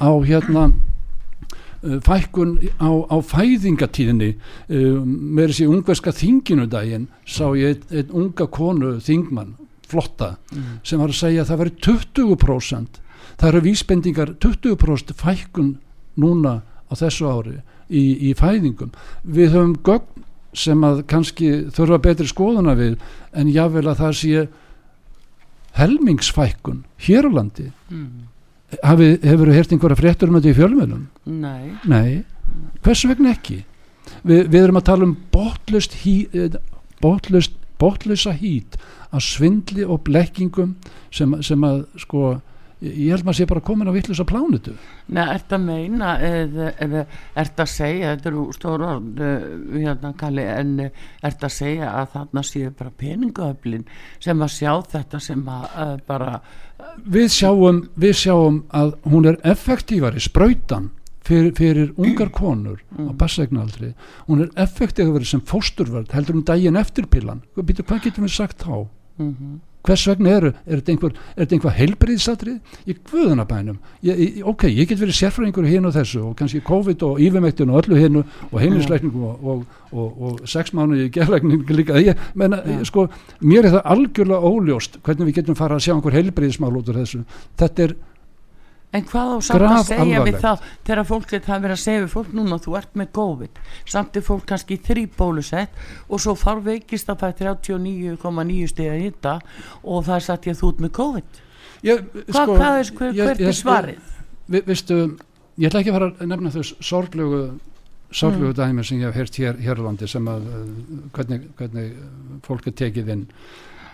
á hérna fækkun á, á fæðingatíðinni með þessi ungverska þinginu daginn sá ég einn ein unga konu þingmann, flotta sem var að segja að það veri 20% það eru vísbendingar 20% fækkun núna á þessu ári í, í fæðingum. Við höfum gögn sem að kannski þurfa betri skoðuna við en jável að það sé helmingsfækkun hér á landi. Hafi, hefur þú heyrt einhverja fréttur um þetta í fjölmjölum? nei, Nei, hvers vegna ekki? Vi, við erum að tala um botlust eh, botlust, botlausa hít af svindli og blekkingum sem, sem að sko ég held maður sé bara komin á vittlusa plánutu Nei, ert að meina eða, eða ert að segja, þetta eru stóra orð, uh, hérna Kalli en uh, ert að segja að þarna séu bara peningaöflin sem að sjá þetta sem að uh, bara við sjáum, við sjáum að hún er effektívari sprautan fyrir, fyrir ungar konur á bassegnaldri, hún er effektívari sem fósturvörð heldur um daginn eftir pillan, Býtu, hvað getum við sagt þá? Hvers vegna eru, er þetta einhver, er þetta einhver heilbriðsatrið í guðunabænum ég, ég, ok, ég get verið sérfræðingur hinn og þessu og kannski COVID og yfirmektin og öllu hinnu og heimilisleikningu og, og, og, og sex mánuði gerleikningu líka. Ég, menna, ég, sko, mér er það algjörlega óljóst hvernig við getum fara að sjá einhver heilbriðismál út úr þessu. Þetta er En hvað á samt að segja við alvarlegt. það þegar fólk er það verið að segja við fólk núna þú ert með COVID, samt er fólk kannski þrý bólusett og svo far veikist að það er 39,9 stiga hitta og það er satt ég að þú ert með COVID ég, Hvað, hvað er, hver, hvert er svarið? vi, vistu, ég ætla ekki að fara að nefna þau sorglegu sorglegu dæmi sem ég hef heyrt hér, hér á landi sem að uh, hvernig, hvernig fólk er tekið inn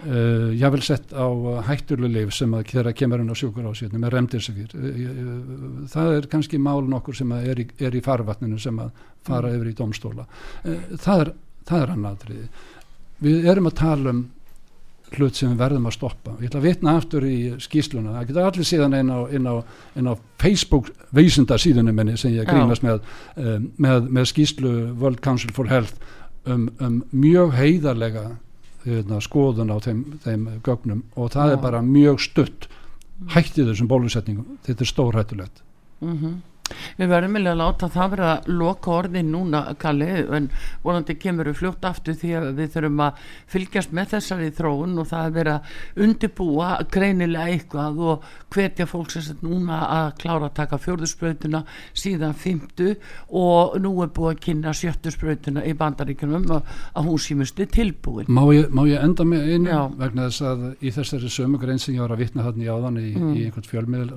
uh, ég vil sett á hætturlu lif sem að þeirra kemur inn á sjúkur ásýtni með remdisifir uh, uh, það er kannski mál nokkur sem er, í, er í farvatninu sem að fara yfir í domstóla uh, það er, er annaðriði við erum að tala um hlut sem við verðum að stoppa. Ég ætla að vitna aftur í skýsluna það geta allir síðan inn á, inn á, inn á Facebook vísinda síðunum minni sem ég grínast með, um, með með skýslu World Council for Health um, um mjög heiðarlega hérna, skoðun á þeim, þeim gögnum og það Já. er bara mjög stutt hætti þessum bólusetningum. Þetta er stórhættulegt Við verðum vilja að láta það vera loka orðin núna, Kalli, en vonandi kemur við fljótt aftur því að við þurfum að fylgjast með þessari þróun og það að undirbúa greinilega eitthvað og hvetja fólk sem sagt núna að klára að taka fjórðusbrautuna síðan fymtu og nú er búið að kynna sjöttusbrautuna í bandaríkunum að, hún símusti tilbúin. Má ég, má ég enda með einu Já. vegna þess að í þessari sömu grein sem ég var að vitna þarna í áðan í, Mm. í einhvern fjölmiðl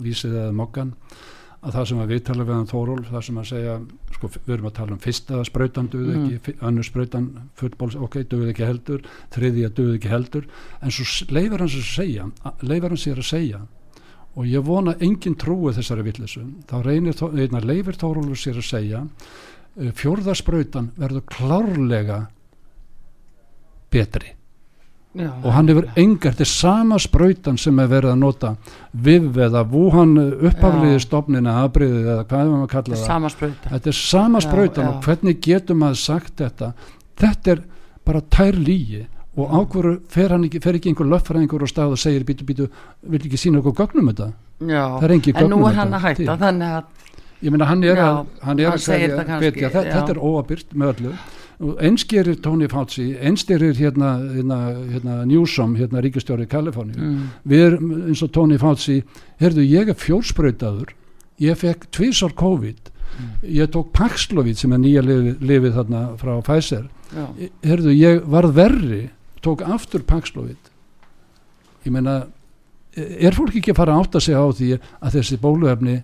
að það sem að við tala við hann Þóról það sem að segja, sko við erum að tala um fyrsta sprautan duð Mm. ekki, mm. önnur sprautan fullbóls, ok, duð ekki heldur þriðja duð ekki heldur en svo leifar hans að segja leifar hans sér að segja og ég vona að enginn trúi þessari villisu þá reynir, einna, leifir Þórólfur sér að segja uh, fjórða sprautan verður klárlega betri Já, og hann hefur engar, þetta er sama sprautan sem er verið að nota VIV eða Wuhan upphafliði Já. stofnina afbriðið eða hvað er maður að kalla það sama sprauta. þetta er sama já. og hvernig getur maður sagt þetta þetta er bara tær lígi og ákveður fer, fer ekki einhver löffræðingur á stað og segir bítu bítu, vil ekki sína okkur gögnum þetta Já, er en nú er hann að hætta, til. þannig að ég meina hann er Já, að, hann er hann að kannski, hvetja. þetta, já. þetta er óabyrt með öllu og eins gerir Tony Fauci eins gerir hérna, hérna, hérna Newsom, hérna ríkistjóri í Kaliforníu. Mm, við erum eins og Tony Fauci heyrðu ég er fjórsprautaður ég fekk tvísar COVID ég tók Paxlovid sem er nýja lifið, lifið þarna frá Pfizer. Já, heyrðu ég varð verri tók aftur Paxlovid. Ég meina er fólk ekki að fara að átta sig á því að þessi bóluefni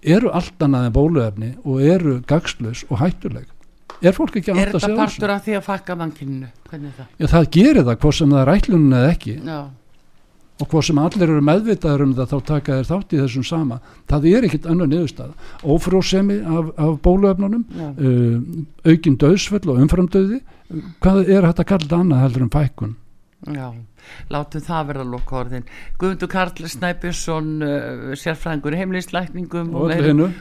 eru allt annað en bóluefni og eru gagslaus og hættuleg er fólk ekki að Er átta þetta sig á þessu? partur af því að fakka mannkyninu? Er það? Já, það gerir það hvort sem það er ætlunin eða ekki. Já, og hvort sem allir eru meðvitaður um það þá taka þér þátt í þessum sama. Það er ekkit annar niðurstað ófrósemi af, af bóluefnunum já. uh, aukin döðsföll og umframdöði hvað er þetta annað heldur en fækkun Já, látum það verða loka orðin. Guðmundur Karl Snæbjörnsson, uh, sérfræðingur í heimlislækningum og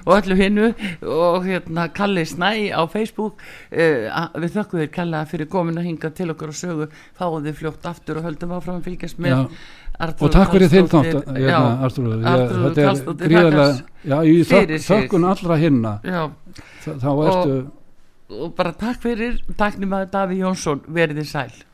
og öllu hinnu og hérna Kalli Snæ á Facebook uh, við þökkum þér Kalla fyrir komin að hinga til okkur og sögu. Fáum þið fljótt aftur og höldum áfram að fylgjast með og takk fyrir þinn þátt hérna, Artúr, Arnþrúður. Þetta er fyrir sig. þökkun allra hinna. Þá ertu og bara takk fyrir taknum að Daví Jónsson verið þið sæl